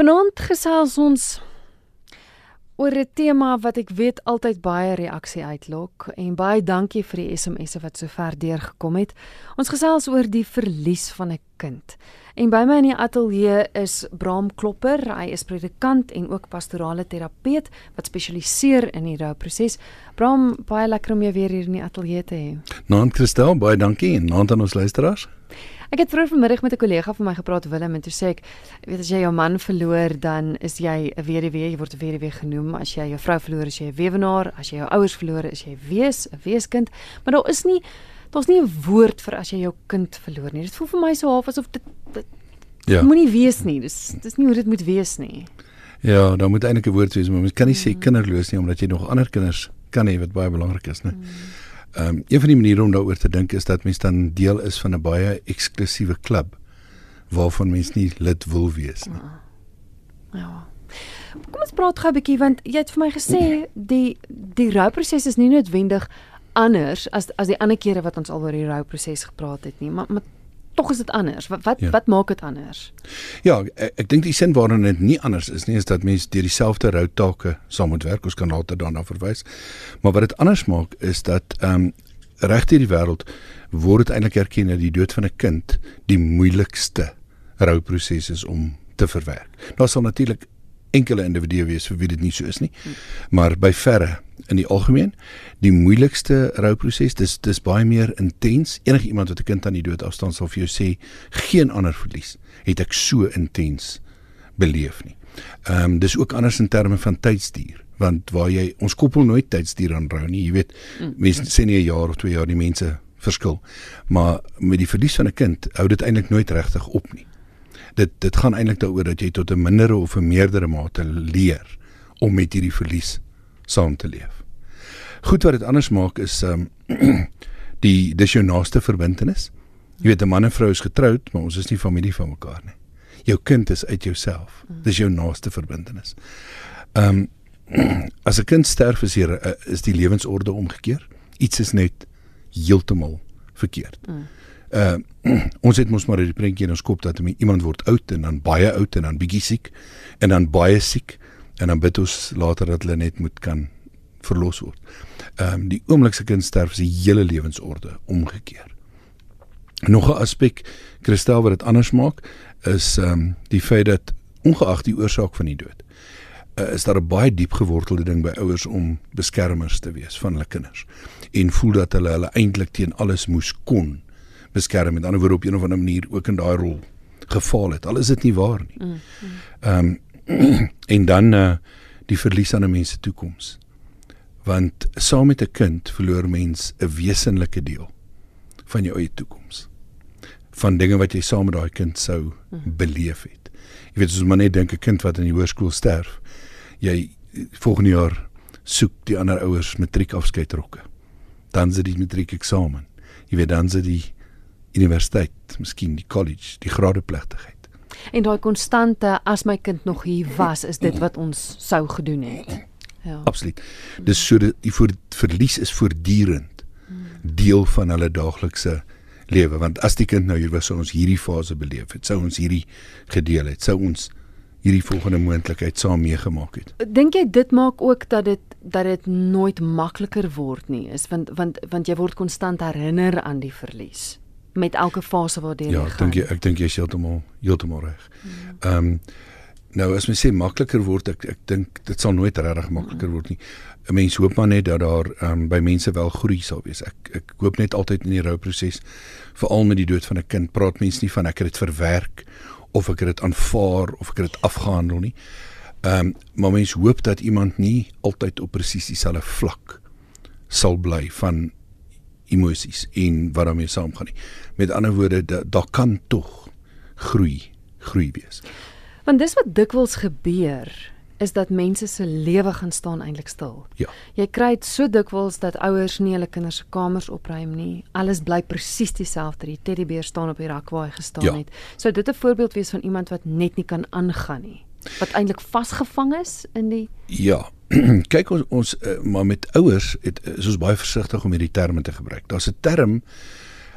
Vanaand gesels ons oor 'n tema wat ek weet altyd baie reaksie uitlok en baie dankie vir die SMS'e wat sover deurgekom het. Ons gesels oor die verlies van 'n kind. En by my in die ateljee is Bram Klopper. Hy is predikant en ook pastorale terapeut wat spesialiseer in die rouproses. Bram, baie lekker om jou weer hier in die ateljee te hê. Naam Christel, baie dankie en naam aan ons luisteraars. Ek het vroeër vanmiddag met 'n kollega van my gepraat Willem en toe sê ek, weet as jy jou man verloor, dan is jy 'n weduwee, jy word 'n weduwee genoem. As jy jou vrou verloor, is jy 'n weewenaar. As jy jou ouers verloor, is jy wees, 'n weeskind. Maar daar is nie daar's nie 'n woord vir as jy jou kind verloor nie. Dit voel vir my so half asof dit, dit ja. moenie wees nie. Dis dis nie hoe dit moet wees nie. Ja, daar moet eintlik 'n woord wees, maar mens kan nie mm. sê kinderloos nie omdat jy nog ander kinders kan hê wat baie belangrik is, né? Mm. Ehm um, een van die maniere om daaroor te dink is dat mens dan deel is van 'n baie eksklusiewe klub waarvan mens nie lid wil wees nie. Ja. ja. Kom ons praat gou 'n bietjie want jy het vir my gesê die die rouproses is nie noodwendig anders as as die ander kere wat ons al oor die rouproses gepraat het nie, maar maar tog is dit anders. Wat wat, ja. wat maak dit anders? Ja, ek, ek dink die sin waarin dit nie anders is nie is dat mense deur dieselfde routake saam moet werk. Ons kan later daarna verwys. Maar wat dit anders maak is dat ehm um, reg hier die wêreld word dit eintlik erken dat die dood van 'n kind die moeilikste rouproses is om te verwerk. Daar sal natuurlik enkele individue wees vir wie dit nie so is nie. Maar by verre in die algemeen, die moeilikste rouproses, dis dis baie meer intens. Enige iemand wat 'n kind aan die dood afstaan sal vir jou sê geen ander verlies het ek so intens beleef nie. Ehm um, dis ook anders in terme van tydsduur want waar jy ons koppel nooit tydsduur aan rou nie jy weet mm. mense sê nie 'n jaar of 2 jaar die mense verskil maar met die verlies van 'n kind hou dit eintlik nooit regtig op nie dit dit gaan eintlik daaroor dat jy tot 'n mindere of 'n meerdere mate leer om met hierdie verlies saam te leef. Goed wat dit anders maak is ehm um, die dis jou naaste verbintenis. Jy weet 'n man en vrou is getroud, maar ons is nie familie van mekaar nie. Jou kind is uit jouself. Dis jou naaste verbintenis. Ehm um, as 'n kind sterf is hier eh, is die lewensorde omgekeer. Iets is net heeltemal verkeerd. Mm uh ons het mos maar die prentjie in ons kop dat iemand word oud en dan baie oud en dan bietjie siek en dan baie siek en dan bid ons later dat hulle net moet kan verlos word. Ehm um, die oomblikse kind sterf die hele lewensorde omgekeer. Nog 'n aspek Christel wat dit anders maak is ehm um, die feit dat ongeag die oorsaak van die dood uh, is daar 'n baie diep gewortelde ding by ouers om beskermers te wees van hulle kinders en voel dat hulle hulle eintlik teen alles moes kon beskerm met ander woorde op een of ander manier ook in daai rol gefaal het al is dit nie waar nie. Mm, mm. Ehm mm, um, en dan uh, die verlies aan 'n mens se toekoms. Want saam met 'n kind verloor mens 'n wesenlike deel van jou eie toekoms. Van dinge wat jy saam met daai kind sou mm. beleef het. Jy weet jy maar net dink 'n kind wat in die hoërskool sterf, jy volgende jaar soek die ander ouers matriekafskeidrokke. Dan sit die matriekeksamen. Jy weet dan sit die universiteit, miskien die college, die gradeplegtigheid. En daai konstante as my kind nog hier was, is dit wat ons sou gedoen het. Ja. Absoluut. Dis so die voor verlies is voortdurend deel van hulle daaglikse lewe want as die kind nou hier was sou ons hierdie fase beleef het, sou ons hierdie gedeel het, sou ons hierdie volgende moontlikheid saam meegemaak het. Dink jy dit maak ook dat dit dat dit nooit makliker word nie, is want want want jy word konstant herinner aan die verlies met elke fase waardeur ja, jy gaan. Ja, dink jy ek dink jy is heeltemal heeltemal reg. Ehm um, nou as mens sê makliker word ek ek dink dit sal nooit regtig makliker mm. word nie. 'n Mens hoop maar net dat daar ehm um, by mense wel groei sal wees. Ek ek hoop net altyd in die rouproses veral met die dood van 'n kind praat mense nie van ek het dit verwerk of ek het dit aanvaar of ek het dit afgehandel nie. Ehm um, maar mense hoop dat iemand nie altyd op presies dieselfde vlak sal bly van emosies en wat daarmee saamgaan nie. Met ander woorde, daar da kan tog groei, groei wees. Want dis wat dikwels gebeur is dat mense se lewe gaan staan eintlik stil. Ja. Jy kry dit so dikwels dat ouers nie hulle kinders se kamers opruim nie. Alles bly presies dieselfde. Die teddybeer staan op die rak waar hy gestaan ja. het. Sou dit 'n voorbeeld wees van iemand wat net nie kan aangaan nie? Wat eintlik vasgevang is in die Ja, kyk ons ons uh, maar met ouers het is ons baie versigtig om hierdie terme te gebruik. Daar's 'n term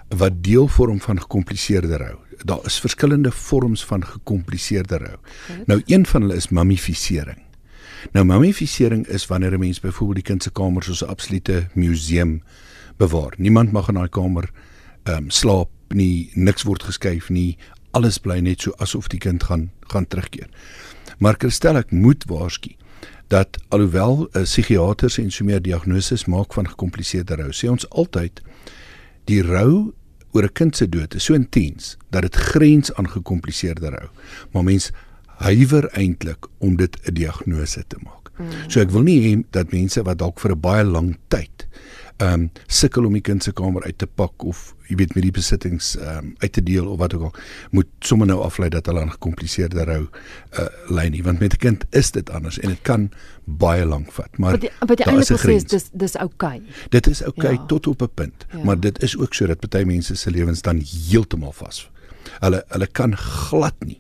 wat deel vorm van gekompliseerde rou. Daar is verskillende vorms van gekompliseerde rou. Nou een van hulle is mummifisering. Nou mummifisering is wanneer 'n mens byvoorbeeld die kind se kamer soos 'n absolute museum bewaar. Niemand mag in daai kamer ehm um, slaap nie, niks word geskuif nie. Alles bly net so asof die kind gaan gaan terugkeer. Maar Christel ek moet waarsku dat alhoewel uh, psigiaters en so meer diagnoses maak van gekompliseerde rou, sê ons altyd die rou oor 'n kind se dood is so intens dat dit grens aan gekompliseerde rou. Maar mens huiwer eintlik om dit 'n diagnose te maak. Mm. So ek wil nie hê dat mense wat dalk vir 'n baie lang tyd ehm um, sukkel om die kind se kamer uit te pak of jy weet met die besittings ehm um, uit te deel of wat ook al moet sommer nou aflei dat hulle aan gekompliseerde rou uh, lei nie want met 'n kind is dit anders en dit kan baie lank vat maar wat jy eintlik sê is dis dis oukei okay. dit is oukei okay ja. tot op 'n punt ja. maar dit is ook so dat party mense se lewens dan heeltemal vas hulle hulle kan glad nie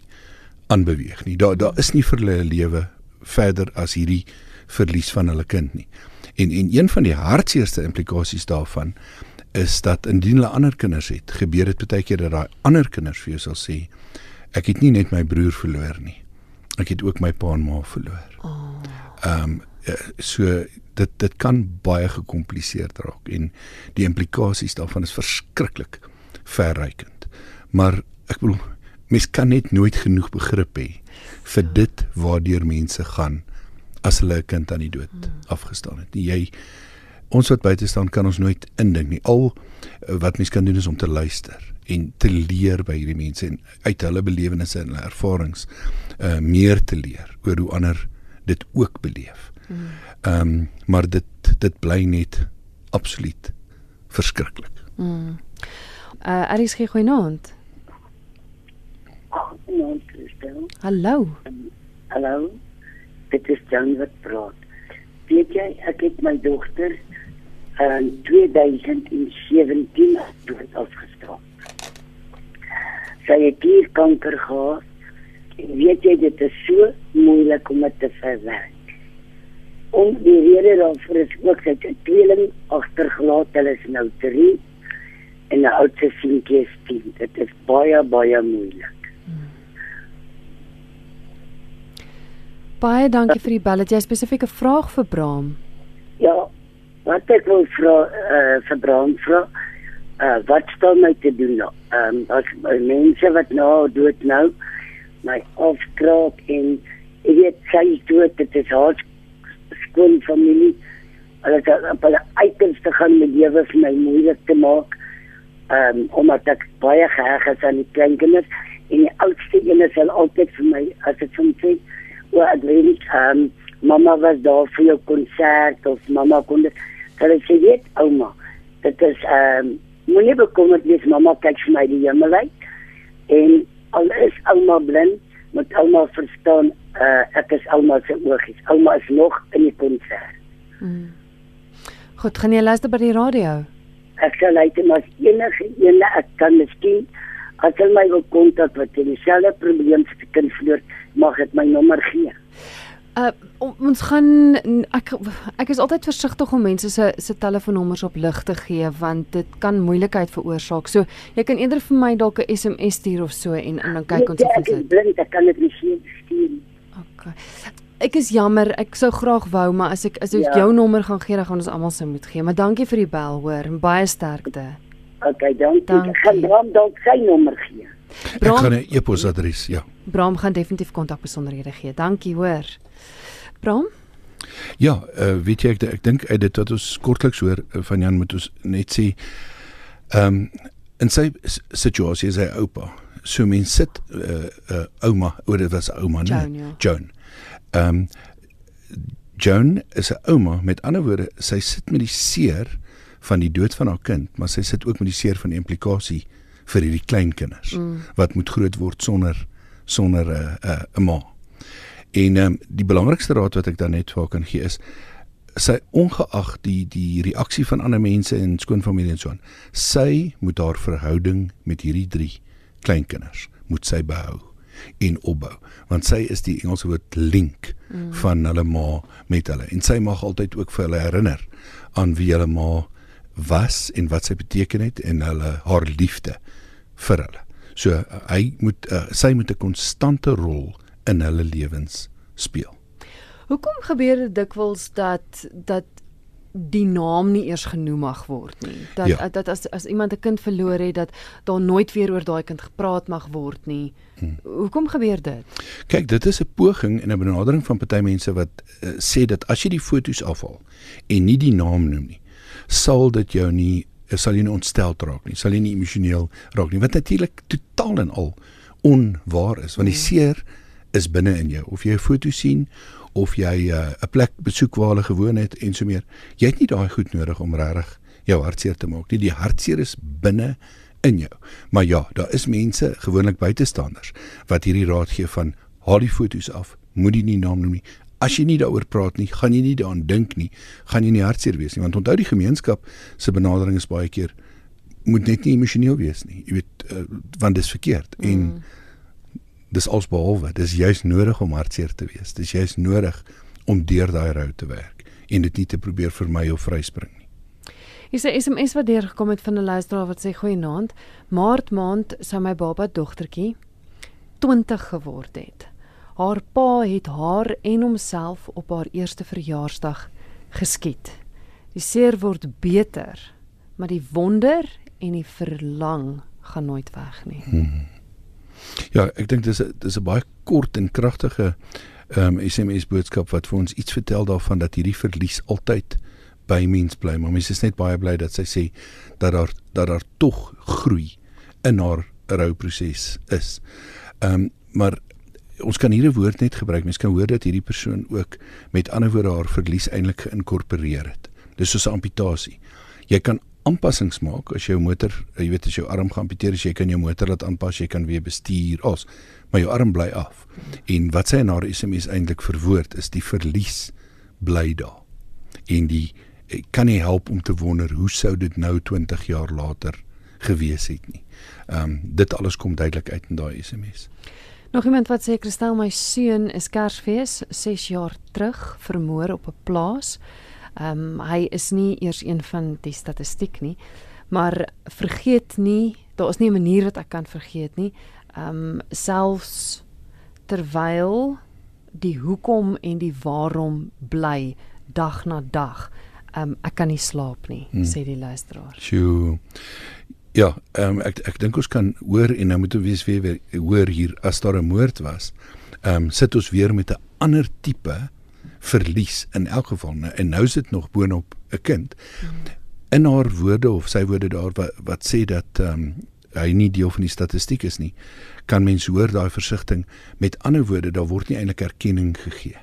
aanbeweeg nie daar daar is nie vir hulle lewe verder as hierdie verlies van hulle kind nie En en een van die hartseerste implikasies daarvan is dat indien hulle ander kinders het, gebeur dit baie keer dat daai ander kinders vir jou sal sê ek het nie net my broer verloor nie. Ek het ook my pa en ma verloor. Oh. Ehm um, so dit dit kan baie gekompliseerd raak en die implikasies daarvan is verskriklik verrykend. Maar ek bedoel mens kan net nooit genoeg begrip hê vir dit waardeur mense gaan as hulle 'n kind aan die dood hmm. afgestaan het. Jy ons wat buite staan kan ons nooit indink nie. Al eh, wat mens kan doen is om te luister en te leer by hierdie mense en uit hulle belewennisse en hulle ervarings uh meer te leer oor hoe ander dit ook beleef. Hmm. Ehm um, maar dit dit bly net absoluut verskriklik. Mm. Uh Aries gee goeienaand. Hallo. Hallo dit is Jan wat praat. Weet jy, ek het my dogter in 2017 dood afgestaan. Sy het hier kanker gehad. En weet jy, dit is so moeilik om dit te verwerk. Om die rede daarvoor is ook dat 'n tweeling agtergelaat, hulle is nou 3 en 'n oudste seentjie is 10. Dit is baie baie moeilik. Baie dankie vir die bel. Het jy 'n spesifieke vraag vir Bram? Ja. Wat ek wil vra eh uh, vir Bram vra, uh, wat staan my te doen nou? Ehm um, as mense wat nou dood nou my afkraak en ek weet sy dood dit is haar skoon familie. Hulle het op hulle uiterste gaan met lewe vir my moeilik te maak. Ehm um, omdat ek baie geheg is aan die kleinkinders en die oudste een is al altyd vir my as ek van sê o, ek weet nie, um, mamma was daar vir jou konsert of mamma kon dit. Hulle sê weet ouma, dit is ehm um, moenie bekommerd wees mamma kyk vir my die hemel uit. En al is ouma blind, moet ouma verstaan uh, ek is ouma se oogies. Ouma is nog in die konsert. Hmm. Goed, gaan jy luister by die radio? Ek sal luister maar enige ene ek kan miskien as hulle my wil kontak wat hulle dieselfde probleem se kind verloor mag ek my nommer gee. Uh ons gaan ek ek is altyd versigtig om mense se se telefoonnommers op lig te gee want dit kan moeilikheid veroorsaak. So jy kan eerder vir my dalk 'n SMS stuur of so en en dan kyk ons of dit. Ek blind, ek kan dit nie stuur. Okay. Ek is jammer, ek sou graag wou, maar as ek as ek ja. jou nommer gaan gee, dan gaan ons almal se moet gee. Maar dankie vir die bel, hoor. Baie sterkte. Okay, dankie. dankie. Ek gaan dan dalk sy nommer gee. Bram, ek gaan 'n e-posadres, ja. Bram gaan definitief kontak besonderhede gee. Dankie, hoor. Bram? Ja, uh, weet jy ek ek dink uit dit wat ons kortliks hoor uh, van Jan moet ons net sê ehm um, in sy situasie is hy oupa. So mens sit 'n uh, uh, ouma, oor dit was ouma, nee. Joan. Ja. Joan. Ehm um, Joan is 'n ouma, met ander woorde, sy sit met die seer van die dood van haar kind, maar sy sit ook met die seer van die implikasie vir hierdie kleinkinders mm. wat moet groot word sonder sonder 'n uh, 'n uh, 'n ma. En um, die belangrikste raad wat ek dan net vir kan gee is sy ongeag die die reaksie van ander mense en skoonfamilie en so aan. Sy moet haar verhouding met hierdie drie kleinkinders moet sy behou en opbou want sy is die Engelse woord link mm. van hulle ma met hulle en sy mag altyd ook vir hulle herinner aan wie hulle ma was en wat sy beteken het en hulle haar liefde vir hulle. So hy moet uh, sy moet 'n konstante rol in hulle lewens speel. Hoekom gebeur dit dikwels dat dat die naam nie eers genoem mag word nie. Dat ja. dat as as iemand 'n kind verloor het dat daar nooit weer oor daai kind gepraat mag word nie. Hmm. Hoekom gebeur dit? Kyk, dit is 'n poging en 'n benadering van party mense wat uh, sê dat as jy die foto's afhaal en nie die naam noem nie, sal dit jou nie sal jy nie ontstel raak nie, sal jy nie emosioneel raak nie. Wat natuurlik totaal en al onwaar is, want die hmm. seer is binne in jou. Of jy 'n foto sien of jy uh, 'n uh, plek besoek waar hulle gewoon het en so meer. Jy het nie daai goed nodig om regtig jou hartseer te maak nie. Die hartseer is binne in jou. Maar ja, daar is mense, gewoonlik buitestanders, wat hierdie raad gee van haal die foto's af, moet jy nie naam noem nie. As jy nie daaroor praat nie, gaan jy nie daaraan dink nie, gaan jy nie hartseer wees nie, want onthou die gemeenskap se benadering is baie keer moet net nie emosioneel wees nie. Jy weet, uh, want dit is verkeerd mm. en dis alsbehalwe dis juis nodig om hartseer te wees dis juis nodig om deur daai rou te werk en dit nie te probeer vermy of vryspring nie Is 'n SMS wat deur gekom het van 'n luisteraar wat sê goeienaand maart maand sou my baba dogtertjie 20 geword het haar pa het haar en homself op haar eerste verjaarsdag geskiet die seer word beter maar die wonder en die verlang gaan nooit weg nie hmm. Ja, ek dink dis 'n dis 'n baie kort en kragtige ehm um, SMS boodskap wat vir ons iets vertel daarvan dat hierdie verlies altyd by mens bly. Maar mens is net baie bly dat sy sê dat daar dat daar tog groei in haar rouproses is. Ehm um, maar ons kan hier 'n woord net gebruik. Mens kan hoor dat hierdie persoon ook met ander woorde haar verlies eintlik geïnkorporeer het. Dis soos 'n amputasie. Jy kan aanpassings maak as jou motor, jy weet as jou arm geamputeer is, jy kan jou motor laat aanpas, jy kan weer bestuur as, maar jou arm bly af. En wat sy in haar SMS eintlik verwoord is die verlies bly daar. En die kan nie help om te wonder hoe sou dit nou 20 jaar later gewees het nie. Ehm um, dit alles kom duidelik uit in daai SMS. Nog iemand wat sê Christel my seun is Kersfees 6 jaar terug vermoor op 'n plaas. Ehm um, hy is nie eers een van die statistiek nie, maar vergeet nie, daar is nie 'n manier wat ek kan vergeet nie. Ehm um, selfs terwyl die hoekom en die waarom bly dag na dag. Ehm um, ek kan nie slaap nie, hmm. sê die luisteraar. Sjoe. Ja, ehm um, ek ek dink ons kan hoor en nou moet ons weer weer hoor hier as daar 'n moord was. Ehm um, sit ons weer met 'n ander tipe verlies in elk geval. Nou, en nou sit nog boonop 'n kind. In haar woorde of sy woorde daar wat, wat sê dat ehm um, hy nie deel van die statistiek is nie kan mens hoor daai versigtiging met ander woorde daar word nie eintlik erkenning gegee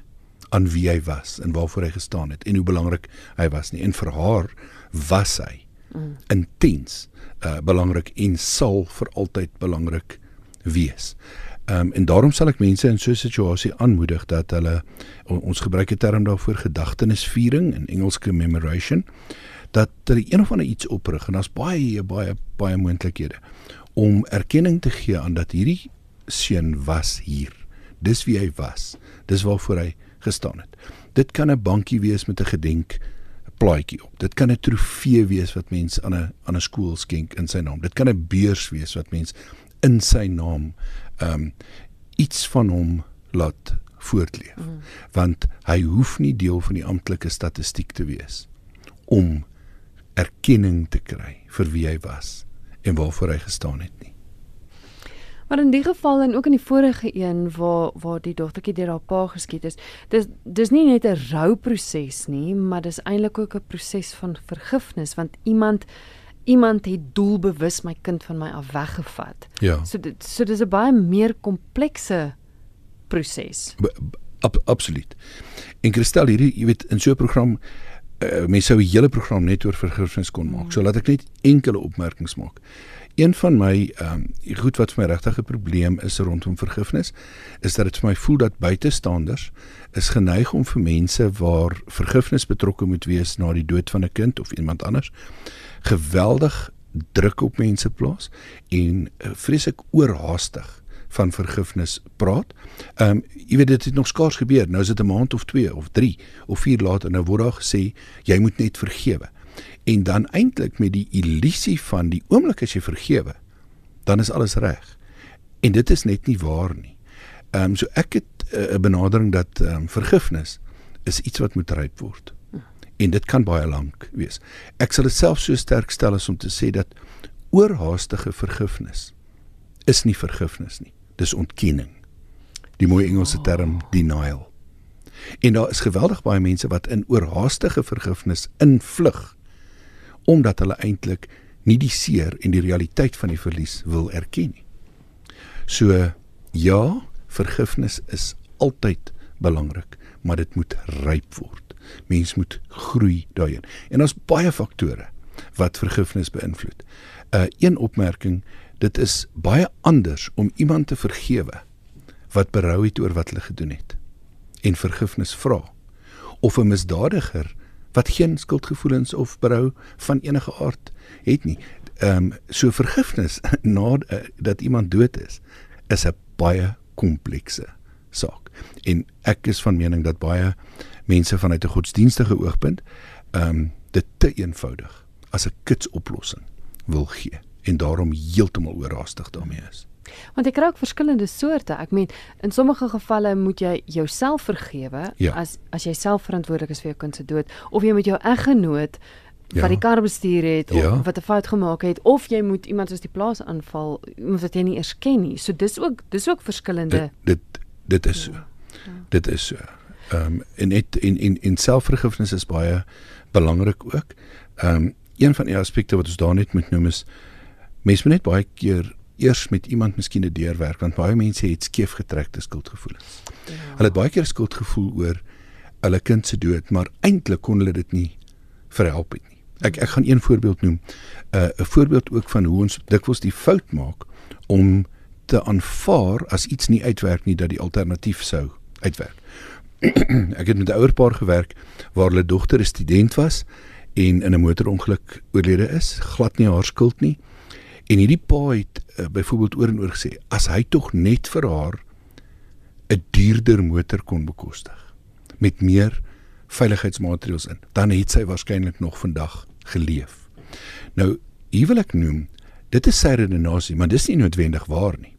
aan wie hy was en waarvoor hy gestaan het en hoe belangrik hy was nie. En vir haar was hy mm. intens uh, belangrik en sal vir altyd belangrik wees. Ehm um, en daarom sal ek mense in so 'n situasie aanmoedig dat hulle ons gebruik 'n term daarvoor gedagtenisviering in Engels commemoration dat hulle een of ander iets oprig en daar's baie baie baie moontlikhede om erkenning te gee aan dat hierdie seun was hier. Dis wie hy was. Dis waarvoor hy gestaan het. Dit kan 'n bankie wees met 'n gedenk plaatjie op. Dit kan 'n trofee wees wat mens aan 'n aan 'n skool skenk in sy naam. Dit kan 'n beurs wees wat mens in sy naam ehm um, iets van hom laat voortleef. Mm. Want hy hoef nie deel van die amptelike statistiek te wees om erkenning te kry vir wie hy was en waarvoor hy gestaan het nie. Maar in die geval en ook in die vorige een waar waar die dogtertjie deur haar pa geskiet is, dis dis nie net 'n rouproses nie, maar dis eintlik ook 'n proses van vergifnis want iemand iemand het doelbewus my kind van my af weggevat. Ja. So dit so dis 'n baie meer komplekse proses. Ab, absoluut. En Christel hierdie, jy weet, in so 'n program uh, mense sou 'n hele program net oor vergifnis kon maak. Mm. So laat ek net enkele opmerkings maak. Een van my ehm um, goed wat vir my regtig 'n probleem is rondom vergifnis, is dat dit vir my voel dat buitestanders is geneig om vir mense waar vergifnis betrokke moet wees na die dood van 'n kind of iemand anders geweldig druk op mense plaas en uh, vreeslik oorhaastig van vergifnis praat. Ehm um, jy weet dit het nog skaars gebeur. Nou is dit 'n maand of 2 of 3 of 4 later nou word daar gesê jy moet net vergewe. En dan eintlik met die illusie van die oomblik as jy vergewe, dan is alles reg. En dit is net nie waar nie. Ehm um, so ek het eh, 'n uh, benadering dat ehm um, vergifnis is iets wat moet ryp word. En dit kan baie lank wees. Ek sal dit self so sterk stel as om te sê dat oorhaastige vergifnis is nie vergifnis nie. Dis ontkenning. Die mooi Engelse term denial. En daar is geweldig baie mense wat in oorhaastige vergifnis invlug omdat hulle eintlik nie die seer en die realiteit van die verlies wil erken nie. So ja, vergifnis is altyd belangrik, maar dit moet ryp word. Mens moet groei daarin. En daar's baie faktore wat vergifnis beïnvloed. 'n uh, Een opmerking, dit is baie anders om iemand te vergewe wat berou het oor wat hulle gedoen het en vergifnis vra of 'n misdadiger wat geen skuldgevoelens of berou van enige aard het nie. Ehm um, so vergifnis na uh, dat iemand dood is is 'n baie komplekse saak. En ek is van mening dat baie mense vanuit 'n godsdienstige oogpunt ehm um, dit te eenvoudig as 'n kitsoplossing wil gee en daarom heeltemal oorhaastig daarmee is. Want jy kry ook verskillende soorte. Ek meen, in sommige gevalle moet jy jouself vergewe ja. as as jy self verantwoordelik is vir jou kind se dood of jy moet jou eggenoot wat ja. die kar bestuur het of ja. wat 'n fout gemaak het of jy moet iemand soos die plaas aanval iemand wat jy nie eers ken nie. So dis ook dis ook verskillende Dit dit, dit is so. Ja. Ja. Dit is so. Ehm um, en net in in in selfvergifnis is baie belangrik ook. Ehm um, een van die aspekte wat ons daar net moet noem is mense moet net baie keer eers met iemand miskien 'n deurwerk want baie mense het skeef getrekte skuldgevoelens. Ja. Hulle het baie keer skuldgevoel oor hulle kind se dood, maar eintlik kon hulle dit nie verhelp het nie. Ek ek gaan een voorbeeld noem. 'n uh, 'n voorbeeld ook van hoe ons dikwels die fout maak om te aanvaar as iets nie uitwerk nie dat die alternatief sou uitwerk. ek het met 'n ouer paar gewerk waar hulle dogter 'n student was en in 'n motorongeluk oorlede is, glad nie haar skuld nie. En hierdie pa het uh, byvoorbeeld oor en oor gesê as hy tog net vir haar 'n duurder motor kon bekostig met meer veiligheidsmaatreëls in, dan het sy waarskynlik nog vandag geleef. Nou, hier wil ek noem, dit is sy redenasie, maar dis nie noodwendig waar nie.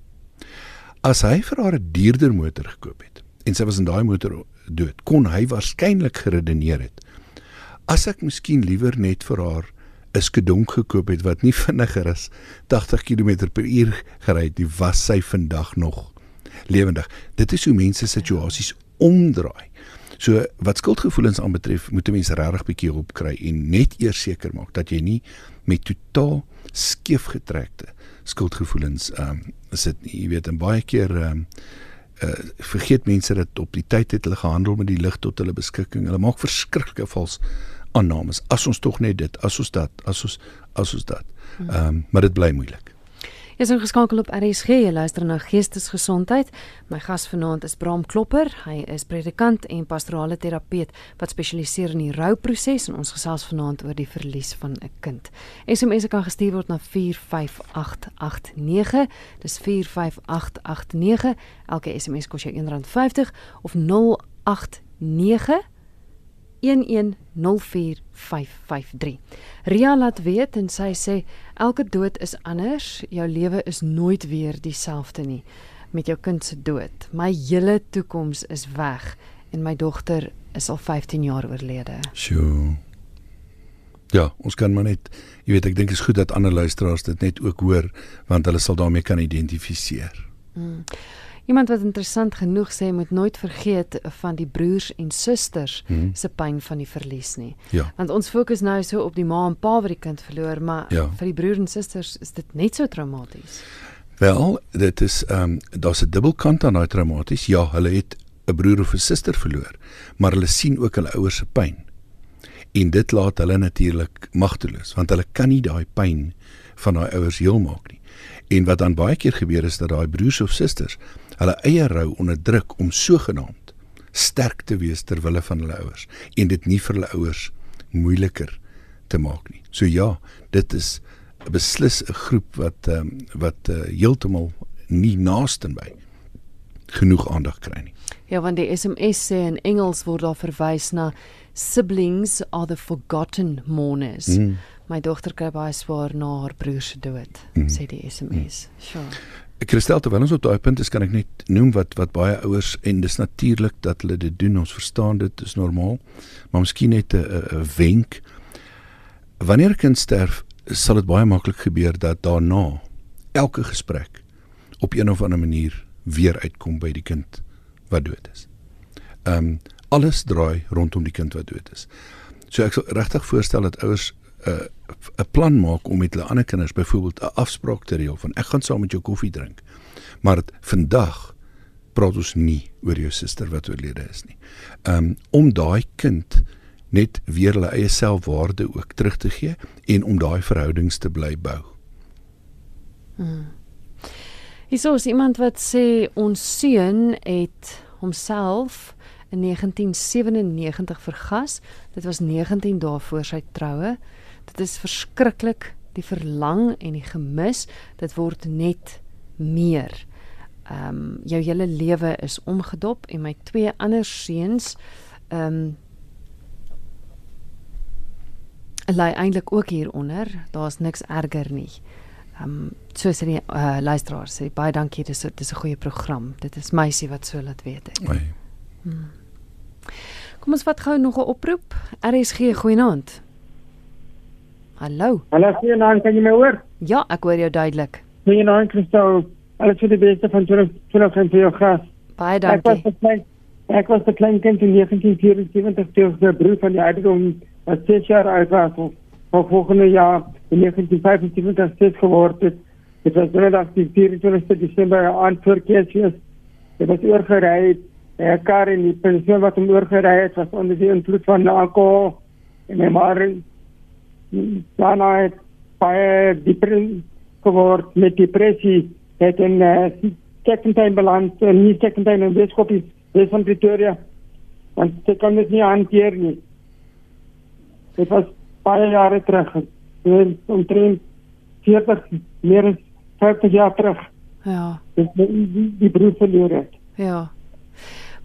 As hy vir haar 'n duurder motor gekoop het en sy was in daai motor dood, kon hy waarskynlik geredeneer het. As ek miskien liewer net vir haar 'n skedonk gekoop het wat nie vinniger as 80 km/h gery het nie, was sy vandag nog lewendig. Dit is hoe mense situasies omdraai. So wat skuldgevoelens aanbetref, moet 'n mens regtig bietjie hulp kry en net eers seker maak dat jy nie met totaal skeefgetrekte skuldgevoelens ehm um, sit nie. Jy weet, en baie keer ehm um, uh, vergeet mense dat op die tyd het hulle gehandel met die lig tot hulle beskikking. Hulle maak verskriklike vals aannames. As ons tog net dit, as ons dat, as ons as ons dat. Ehm um, maar dit bly moeilik. Jy is ingeskakel op RSG, jy luister na Geestesgesondheid. My gas vanaand is Bram Klopper. Hy is predikant en pastorale terapeut wat spesialiseer in die rouproses en ons gesels vanaand oor die verlies van 'n kind. SMS kan gestuur word na 45889. Dis 45889. Elke SMS kos jou R1.50 of 089 0891104553. Ria laat weet en sy sê elke dood is anders, jou lewe is nooit weer dieselfde nie met jou kind se dood. My hele toekoms is weg en my dogter is al 15 jaar oorlede. Sjoe. Ja, ons kan maar net, jy weet ek dink is goed dat ander luisteraars dit net ook hoor want hulle sal daarmee kan identifiseer. Mm. Iemand wat interessant genoeg sê moet nooit vergeet van die broers en susters hmm. se pyn van die verlies nie. Ja. Want ons fokus nou so op die ma en pa wat die kind verloor, maar ja. vir die broers en susters is dit net so traumaties. Wel, dit is ehm um, daar's 'n dubbelkant aan daai traumaties. Ja, hulle het 'n broer of 'n suster verloor, maar hulle sien ook hulle ouers se pyn. En dit laat hulle natuurlik magteloos, want hulle kan nie daai pyn van daai ouers heel maak nie. En wat dan baie keer gebeur is dat daai broers of susters hulle eie rou onderdruk om sogenaamd sterk te wees ter wille van hulle ouers en dit nie vir hulle ouers moeiliker te maak nie. So ja, dit is beslis 'n groep wat um, wat uh, heeltemal nie naaste by genoeg aandag kry nie. Ja, want die SMS sê in Engels word daar verwys na siblings are the forgotten mourners. Mm. My dogter kry baie swaar na haar broer se dood, mm. sê die SMS. Mm. Sure. Kristel terwyl ons op daai punt is kan ek net noem wat wat baie ouers en dis natuurlik dat hulle dit doen ons verstaan dit is normaal maar miskien net 'n wenk wanneer 'n kind sterf sal dit baie maklik gebeur dat daarna elke gesprek op een of ander manier weer uitkom by die kind wat dood is. Ehm um, alles draai rondom die kind wat dood is. So ek sal regtig voorstel dat ouers 'n uh, 'n plan maak om met hulle ander kinders byvoorbeeld 'n afspraak te reël van ek gaan saam met jou koffie drink. Maar het, vandag praat ons nie oor jou suster wat oorlede is nie. Um om daai kind net weer hulle eie selfwaarde ook terug te gee en om daai verhoudings te bly bou. Hmm. Hier is iemand wat sê ons seun het homself in 1997 vergas. Dit was 19 dae voor sy troue. Dit is verskriklik die verlang en die gemis. Dit word net meer. Ehm um, jou hele lewe is omgedop en my twee ander seuns ehm um, lê eintlik ook hieronder. Daar's niks erger nie. Ehm um, soos die uh, luisteraars sê baie dankie dis dis 'n goeie program. Dit is meisie wat so laat weet ek. Hmm. Kom ons vat gou nog 'n oproep. RSG goeienaand. Hallo. Hallo, goeienaand, kan jy my hoor? Ja, ek hoor jou duidelik. Goeienaand, Christel. Alles vir die beste van 2020 vir jou gas. Baie dankie. Ek was 'n klein ek was 'n klein kind in 1974 toe ek broer van die ouderdom wat 6 jaar oud was. Voor volgende jaar in 1975 steeds geword het. Dit was donderdag die 24 Desember aan voor Kersfees. Dit was oorgery. Die kar en die pensioen wat hom oorgery het was onder die invloed van alkohol en my maar daarna het baie dieper geword met depressie het in uh, Sekentijn beland en nie Sekentijn in Weskopies Wes van Pretoria. Want sy kan dit nie hanteer nie. Dit was baie jare terug. En omtrent 40 meer as 50 jaar terug. Ja. Die, die, die broer verloor het. Ja.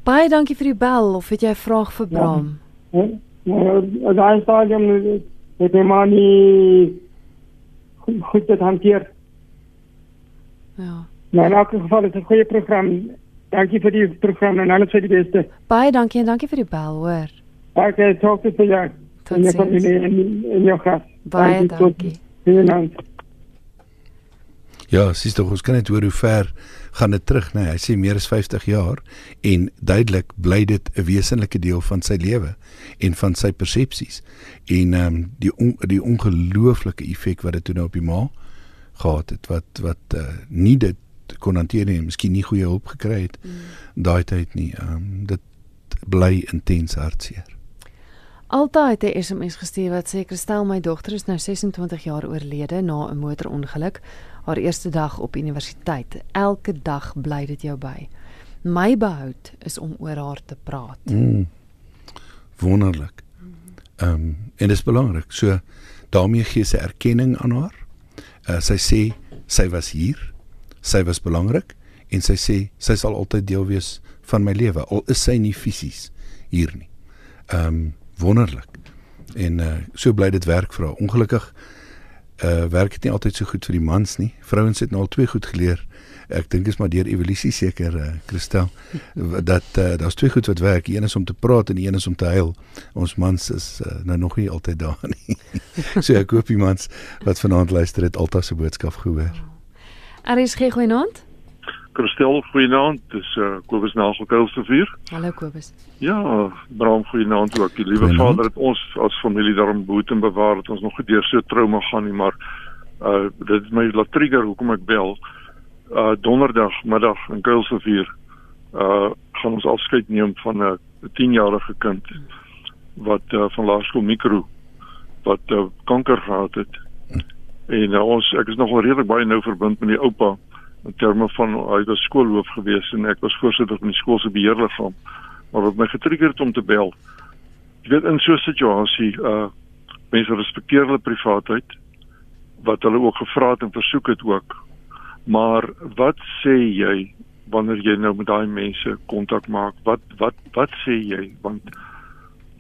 Baie dankie vir die bel of het jy 'n vraag vir Bram? Ja, ja, ja daai stadium het my ma nie goed, goed dit hanteer. Ja. Maar in elk geval is 'n goeie program. Dankie vir die program en alles vir die beste. Baie dankie en dankie vir die bel, hoor. Okay, talk to you. Tot ziens. In jou gas. Baie dankie. dankie. Ja, sies tog ons kan net hoor hoe ver gaan dit terug, né? Nee, hy sê meer as 50 jaar en duidelik bly dit 'n wesenlike deel van sy lewe en van sy persepsies. En ehm um, die on, die ongelooflike effek wat dit toe nou op die ma gehad het wat wat uh, nie dit kon hanteer nie, miskien nie goeie hulp gekry het mm. daai tyd nie. Ehm um, dit bly intens hartseer. Altyd het 'n SMS gestuur wat sê Christel, my dogter is nou 26 jaar oorlede na 'n motorongeluk haar eerste dag op universiteit. Elke dag bly dit jou by. My behoud is om oor haar te praat. Mm. Wonderlik. Ehm um, en dit is belangrik. So daarmee gee sy erkenning aan haar. Uh, sy sê sy was hier. Sy was belangrik en sy sê sy sal altyd deel wees van my lewe al is sy nie fisies hier nie. Ehm um, wonderlik. En uh, so bly dit werk vir haar. Ongelukkig uh werk dit nie altyd so goed vir die mans nie. Vrouens het nou al twee goed geleer. Ek dink is maar deur evolusie seker uh Christel dat uh, daar's twee goed wat werk. Een is om te praat en een is om te huil. Ons mans is uh, nou nog nie altyd daar nie. so ek hoop die mans wat vanaand luister het altyd se boodskap gehoor. RSG goeienaand. Christel, goeienaand. Dis uh, Kobus Nagelkuil se vuur. Hallo Kobus. Ja, Bram, goeienaand ook. Die liewe vader het ons as familie daarom behoed en bewaar dat ons nog gedeur so trauma gaan nie, maar uh dit is my laat trigger hoekom ek bel. Uh donderdag middag in Kuil se vuur. Uh gaan ons afskeid neem van 'n 10-jarige kind wat uh, van laerskool mikro wat uh, kanker gehad het. En uh, ons ek is nogal redelik baie nou verbind met die oupa in terme van hy was skoolhoof gewees en ek was voorsitter van die skool se beheerliggaam. Maar wat my getrigger het om te bel jy weet in so 'n situasie uh mense respekteer hulle privaatheid wat hulle ook gevra het en versoek het ook. Maar wat sê jy wanneer jy nou met daai mense kontak maak? Wat wat wat sê jy? Want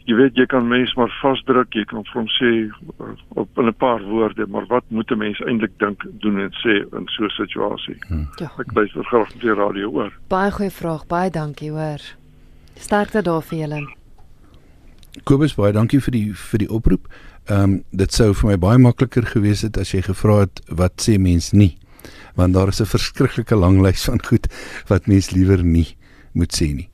jy weet jy kan mens maar vasdruk, jy kan vir hom sê uh, op in 'n paar woorde, maar wat moet 'n mens eintlik dink, doen en sê in so 'n situasie? Hmm. Ja. Ek luister graag op die radio oor. Baie goeie vraag, baie dankie hoor. Sterkte daar vir julle. Kobus, baie dankie vir die vir die oproep. Ehm um, dit sou vir my baie makliker gewees het as jy gevra het wat sê mens nie. Want daar is 'n verskriklike lang lys van goed wat mens liewer nie moet sê nie.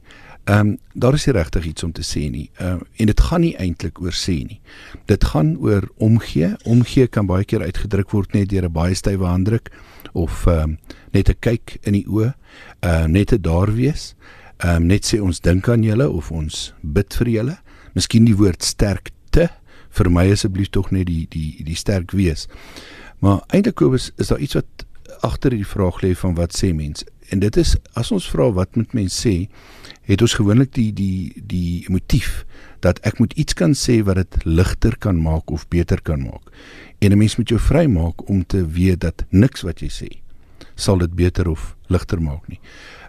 Ehm um, daar is nie regtig iets om te sê nie. Ehm uh, en dit gaan nie eintlik oor sê nie. Dit gaan oor omgee. Omgee kan baie keer uitgedruk word net deur 'n baie stywe handdruk of ehm um, net 'n kyk in die oë, ehm uh, net 'n daar wees. Ehm um, net sê ons dink aan julle of ons bid vir julle. Miskien die woord sterkte vir my asseblief tog net die die die sterk wees. Maar eintlik Kobus is daar iets wat agter die vraag lê van wat sê mense? En dit is as ons vra wat moet mense sê, het ons gewoonlik die die die motief dat ek moet iets kan sê wat dit ligter kan maak of beter kan maak. En 'n mens moet jou vrymaak om te weet dat niks wat jy sê sal dit beter of ligter maak nie.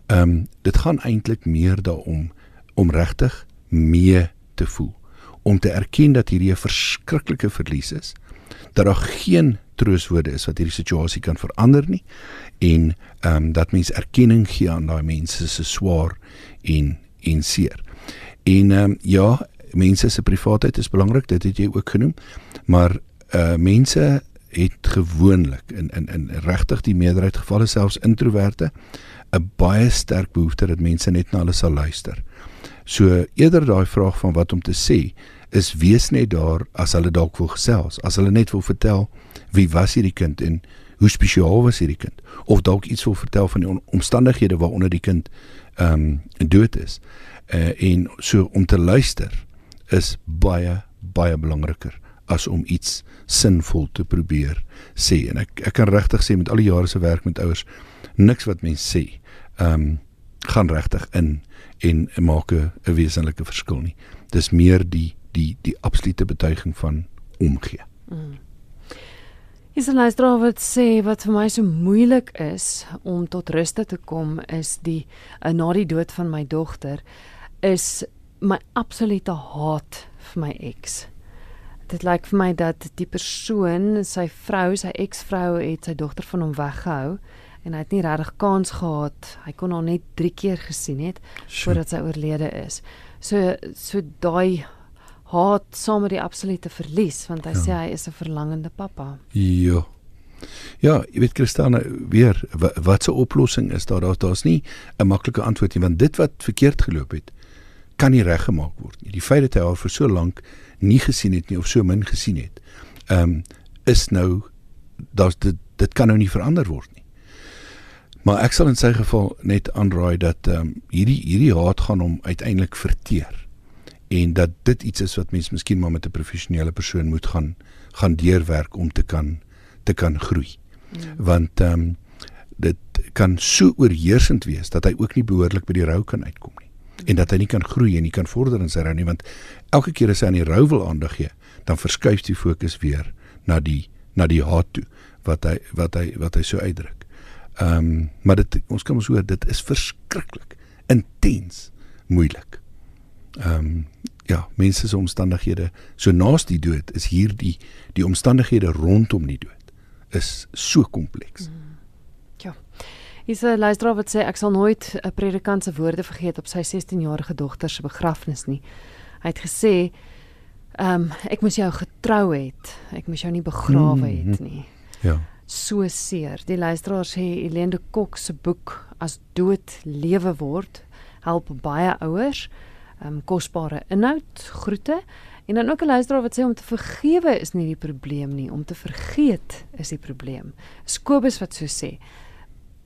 Ehm um, dit gaan eintlik meer daaroor om regtig mee te voel, om te erken dat hierdie 'n verskriklike verlies is, dat daar geen trooswoorde is wat hierdie situasie kan verander nie en ehm um, dat mens erkenning gee aan daai mense se swaar en en seer. En ehm um, ja, mense se privaatheid is belangrik, dit het jy ook genoem, maar uh mense het gewoonlik in in in regtig die meerderheid gevalle selfs introverte 'n baie sterk behoefte dat mense net na hulle sal luister. So eerder daai vraag van wat om te sê is wees net daar as hulle dalk wil gesels, as hulle net wil vertel wie was hierdie kind en hoe spesiaal was hierdie kind of dalk iets wil vertel van die omstandighede waaronder die kind ehm um, dood is. Uh, en so om te luister is baie baie belangriker as om iets sinvol te probeer sê en ek ek kan regtig sê met al die jare se werk met ouers niks wat mense sê ehm um, gaan regtig in en maak 'n wesenlike verskil nie. Dis meer die die die absolute betuiging van omgee. Mm. Is 'n luisteraar wat sê wat vir my so moeilik is om tot rus te kom is die uh, na die dood van my dogter is my absolute haat vir my ex. Dit lyk vir my dat die persoon, sy vrou, sy eksvrou het sy dogter van hom weggehou en hy het nie regtig kans gehad. Hy kon haar net 3 keer gesien het sure. voordat sy oorlede is. So so daai haat saam met die absolute verlies want hy ja. sê hy is 'n verlangende pappa. Ja. Ja, jy weet Christiane, weer wat 'n oplossing is daar? Daar daar's nie 'n maklike antwoord nie want dit wat verkeerd geloop het kan nie reggemaak word nie. Die feit dat hy haar vir so lank nie gesien het nie of so min gesien het, ehm um, is nou daar's dit dit kan nou nie verander word nie. Maar ek sal in sy geval net aanraai dat ehm um, hierdie hierdie haat gaan hom uiteindelik verteer en dat dit iets is wat mens miskien maar met 'n professionele persoon moet gaan gaan deurwerk om te kan te kan groei. Mm. Want ehm um, dit kan so oorheersend wees dat hy ook nie behoorlik by die rou kan uitkom nie mm. en dat hy nie kan groei en nie kan vorder in sy rou nie want elke keer as hy aan die rou wil aandag gee, dan verskuif die fokus weer na die na die haat toe wat hy wat hy wat hy so uitdruk. Ehm um, maar dit ons kan ons hoor dit is verskriklik intens moeilik. Ehm um, ja, mense se omstandighede so naas die dood is hier die omstandighede rondom die dood is so kompleks. Mm. Ja. Is 'n luisteraar wat sê ek sal nooit 'n predikant se woorde vergeet op sy 16-jarige dogter se begrafnis nie. Hy het gesê ehm um, ek moes jou getrou het. Ek moes jou nie begrawe mm -hmm. het nie. Ja. So seer. Die luisteraar sê Elende Kok se boek as dood lewe word help baie ouers um, kosbare inhoud, groete. En dan ook 'n luisteraar wat sê om te vergewe is nie die probleem nie, om te vergeet is die probleem. Skobus wat so sê.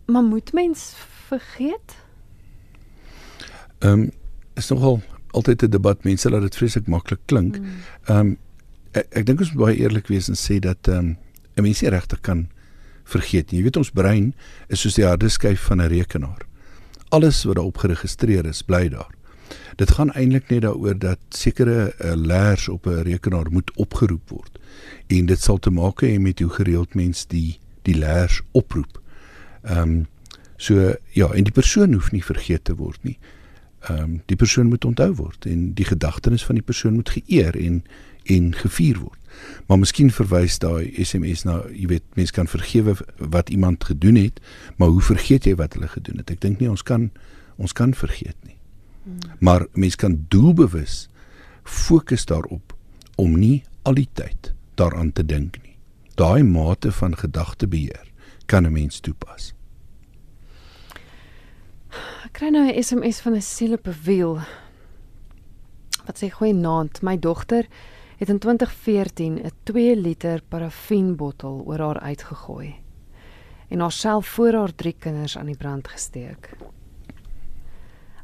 Maar moet mens vergeet? Ehm um, is nogal altyd 'n debat mense laat dit vreeslik maklik klink. Hmm. Ehm um, ek, ek dink ons moet baie eerlik wees en sê dat ehm um, 'n mens nie regtig kan vergeet nie. Jy weet ons brein is soos die harde skyf van 'n rekenaar. Alles wat daarop geregistreer is, bly daar. Dit gaan eintlik net daaroor dat sekere uh, leers op 'n rekenaar moet opgeroep word. En dit sal te maak hê met hoe gereeld mens die die leers oproep. Ehm um, so ja, en die persoon hoef nie vergeet te word nie. ehm um, die persoon moet onthou word en die gedagtenis van die persoon moet geëer en en gevier word. Maar miskien verwys daai SMS na, jy weet, mense kan vergewe wat iemand gedoen het, maar hoe vergeet jy wat hulle gedoen het? Ek dink nie ons kan ons kan vergeet nie. Hmm. Maar mense kan doelbewus fokus daarop om nie al die tyd daaraan te dink nie. Daai mate van gedagtebeheer kan 'n mens toepas. Ek kry nou 'n SMS van 'n sielepewiel. Wat sê goeienaand, my dogter het in 2014 'n 2 liter parafienbottel oor haar uitgegooi en haarself voor haar drie kinders aan die brand gesteek.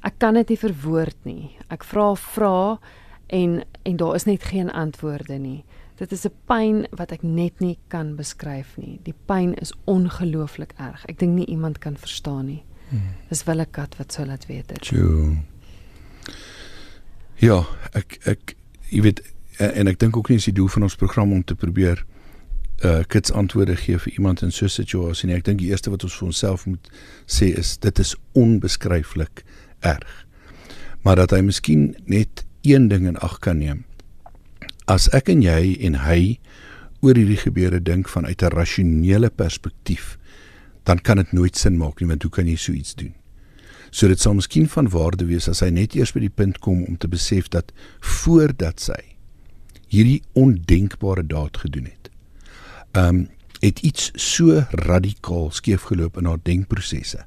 Ek kan dit nie verwoord nie. Ek vra vra en en daar is net geen antwoorde nie. Dit is 'n pyn wat ek net nie kan beskryf nie. Die pyn is ongelooflik erg. Ek dink nie iemand kan verstaan nie. Hmm. Dis wel 'n kat wat sou laat weet dit. Ja, ek ek jy weet en ek dink ook nie is die doel van ons program om te probeer uh kits antwoorde gee vir iemand in so 'n situasie nie. Ek dink die eerste wat ons vir onsself moet sê is dit is onbeskryflik erg. Maar dat hy miskien net een ding in ag kan neem. As ek en jy en hy oor hierdie gebeure dink vanuit 'n rasionele perspektief, dan kan dit nooit sin maak nie, want hoe kan jy so iets doen? So dit sal miskien van waarde wees as hy net eers by die punt kom om te besef dat voordat sy hierdie ondenkbare daad gedoen het. Um het iets so radikaal skeefgeloop in haar denkprosesse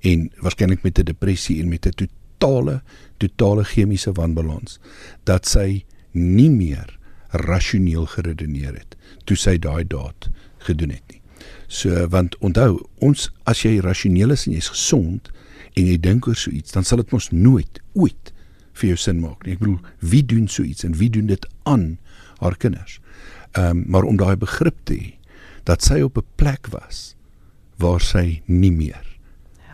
en waarskynlik met 'n depressie en met 'n totale totale chemiese wanbalans dat sy nie meer rasioneel geredeneer het toe sy daai daad gedoen het nie. So want onthou, ons as jy rasioneel is en jy's gesond en jy dink oor so iets, dan sal dit mos nooit ooit vir jou sin maak nie. Ek bedoel, wie doen so iets en wie doen dit aan haar kinders? Ehm um, maar om daai begrip te hê dat sy op 'n plek was waar sy nie meer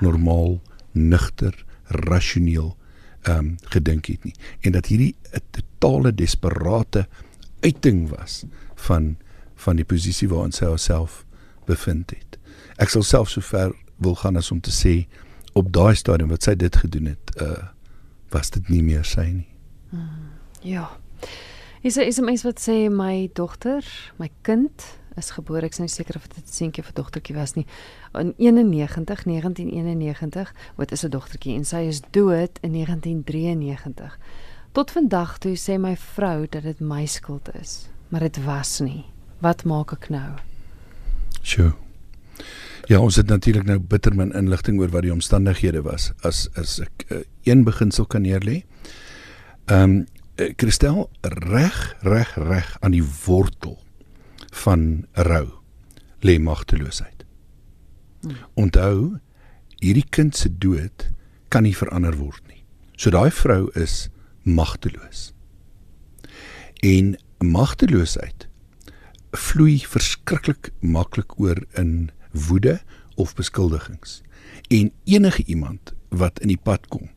normaal nugter rasioneel ehm um, gedink het nie en dat hierdie 'n totale desperate uiting was van van die posisie waarin sy haarself bevind het. Ek sal self so ver wil gaan as om te sê op daai stadium wat sy dit gedoen het, uh was dit nie meer sy nie. Ja. Is is 'n mens wat sê my dogter, my kind is gebore. Ek is nie seker of dit 'n seentjie of 'n dogtertjie was nie. In 91 1991 wat is 'n dogtertjie en sy is dood in 1993. Tot vandag toe sê my vrou dat dit my skuld is, maar dit was nie. Wat maak ek nou? Sjoe. Ja, ons het natuurlik nou bitter min inligting oor wat die omstandighede was as as ek uh, een beginsel kan neerlê. Ehm um, Kristel reg reg reg aan die wortel van rou lê magteloosheid. Hmm. Onthou, hierdie kind se dood kan nie verander word nie. So daai vrou is magteloos. En magteloosheid vloei verskriklik maklik oor in woede of beskuldigings. En enige iemand wat in die pad kom,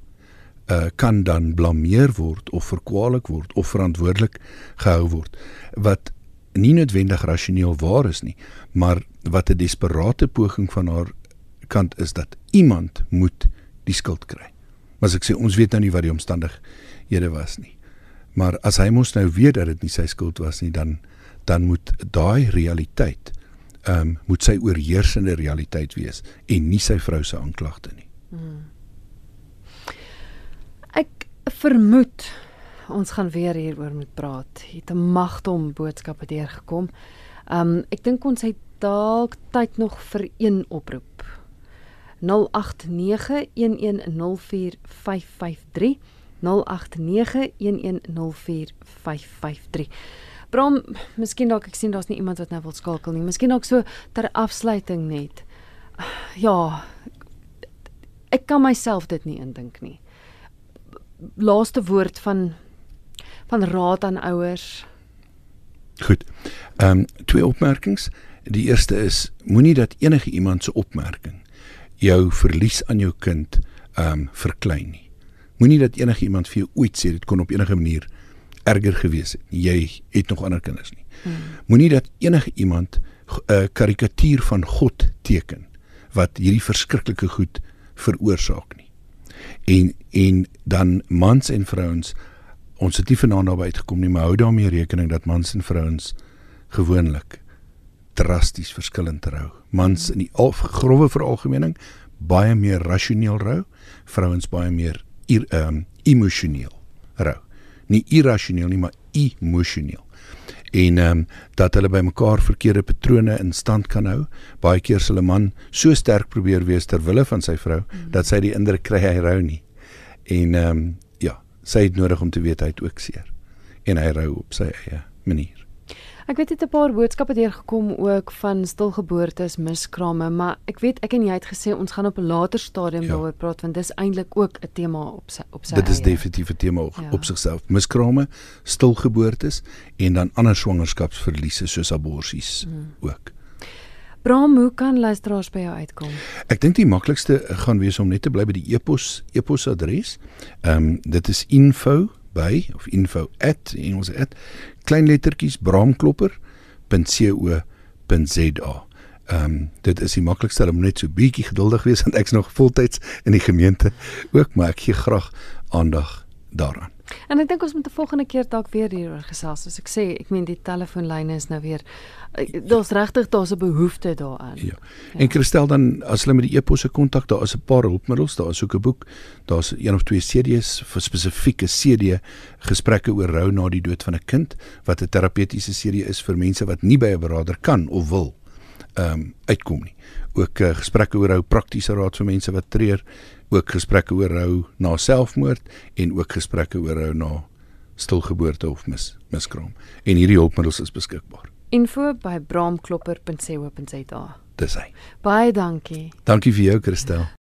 uh, kan dan blameer word of verkwalik word of verantwoordelik gehou word wat nie noodwendig rasioneel waar is nie, maar wat 'n desperate poging van haar kant is dat iemand moet die skuld kry. Maar as ek sê ons weet nou nie wat die omstandighede was nie. Maar as hy mos nou weet dat dit nie sy skuld was nie, dan dan moet daai realiteit ehm um, moet sy oorheersende realiteit wees en nie sy vrou se aanklagte nie. Hmm. Vermoed ons gaan weer hieroor moet praat. Het 'n magtom boodskappe deurgekom. Um ek dink ons het dalk tyd nog vir een oproep. 0891104553 0891104553 Brom, miskien dalk ek sien daar's nie iemand wat nou wil skakel nie. Miskien dalk so ter afsluiting net. Ja. Ek kan myself dit nie indink nie. Laaste woord van van raad aan ouers? Goed. Ehm um, twee opmerkings. Die eerste is moenie dat enige iemand se opmerking jou verlies aan jou kind ehm um, verklein nie. Moenie dat enige iemand vir jou ooit sê dit kon op enige manier erger gewees het. Jy het nog ander kinders nie. Hmm. Moenie dat enige iemand 'n uh, karikatuur van God teken wat hierdie verskriklike goed veroorsaak nie. En en dan mans en vrouens ons het nie vanaand daarby uitgekom nie, maar hou daarmee rekening dat mans en vrouens gewoonlik drasties verskillend rou. Mans in die al, grove veralgemening baie meer rasioneel rou, vrouens baie meer ehm um, emosioneel rou. Nie irrasioneel nie, maar emosioneel. En ehm um, dat hulle by mekaar verkeerde patrone in stand kan hou. Baie keer sal 'n man so sterk probeer wees ter wille van sy vrou mm. dat sy die indruk kry hy rou nie. En ehm um, sy het nodig om te weet hy het ook seer en hy rou op sy eie manier. Ek weet dit 'n paar boodskappe deur gekom ook van stilgeboortes, miskrame, maar ek weet ek en jy het gesê ons gaan op 'n later stadium ja. daaroor praat want dis eintlik ook 'n tema op sy op sy Dit is definitief 'n tema op, ja. op sigself. Miskrame, stilgeboortes en dan ander swangerskapsverliese soos aborsies hmm. ook. Bram, hoe kan luisteraars by jou uitkom? Ek dink die maklikste gaan wees om net te bly by die e-pos e-posadres. Ehm um, dit is info by of info in ons at kleinlettertjies bramklopper.co.za. Ehm um, dit is die maklikste om net so bietjie geduldig wees want ek's nog voltyds in die gemeente ook, maar ek gee graag aandag daaraan. En ek dink ons moet 'n volgende keer dalk weer hieroor gesels. Soos ek sê, ek meen die telefoonlyne is nou weer eh, daar's regtig daar's 'n behoefte daaraan. Ja. ja. En Christel dan as hulle met die e-posse kontak, daar is 'n paar hulpmiddels, daar is ook 'n boek, daar's een of twee CD's vir spesifieke CD gesprekke oor rou na die dood van 'n kind wat 'n terapeutiese serie is vir mense wat nie by 'n beraader kan of wil ehm um, uitkom nie. Ook uh, gesprekke oor rou praktiese raad vir mense wat treur ook gesprekke oor rou na selfmoord en ook gesprekke oor rou na stilgeboorte of mis miskraam. En hierdie hulpmiddels is beskikbaar. Info by braamklopper.co.za. Dis hy. Baie dankie. Dankie vir jou, Christel.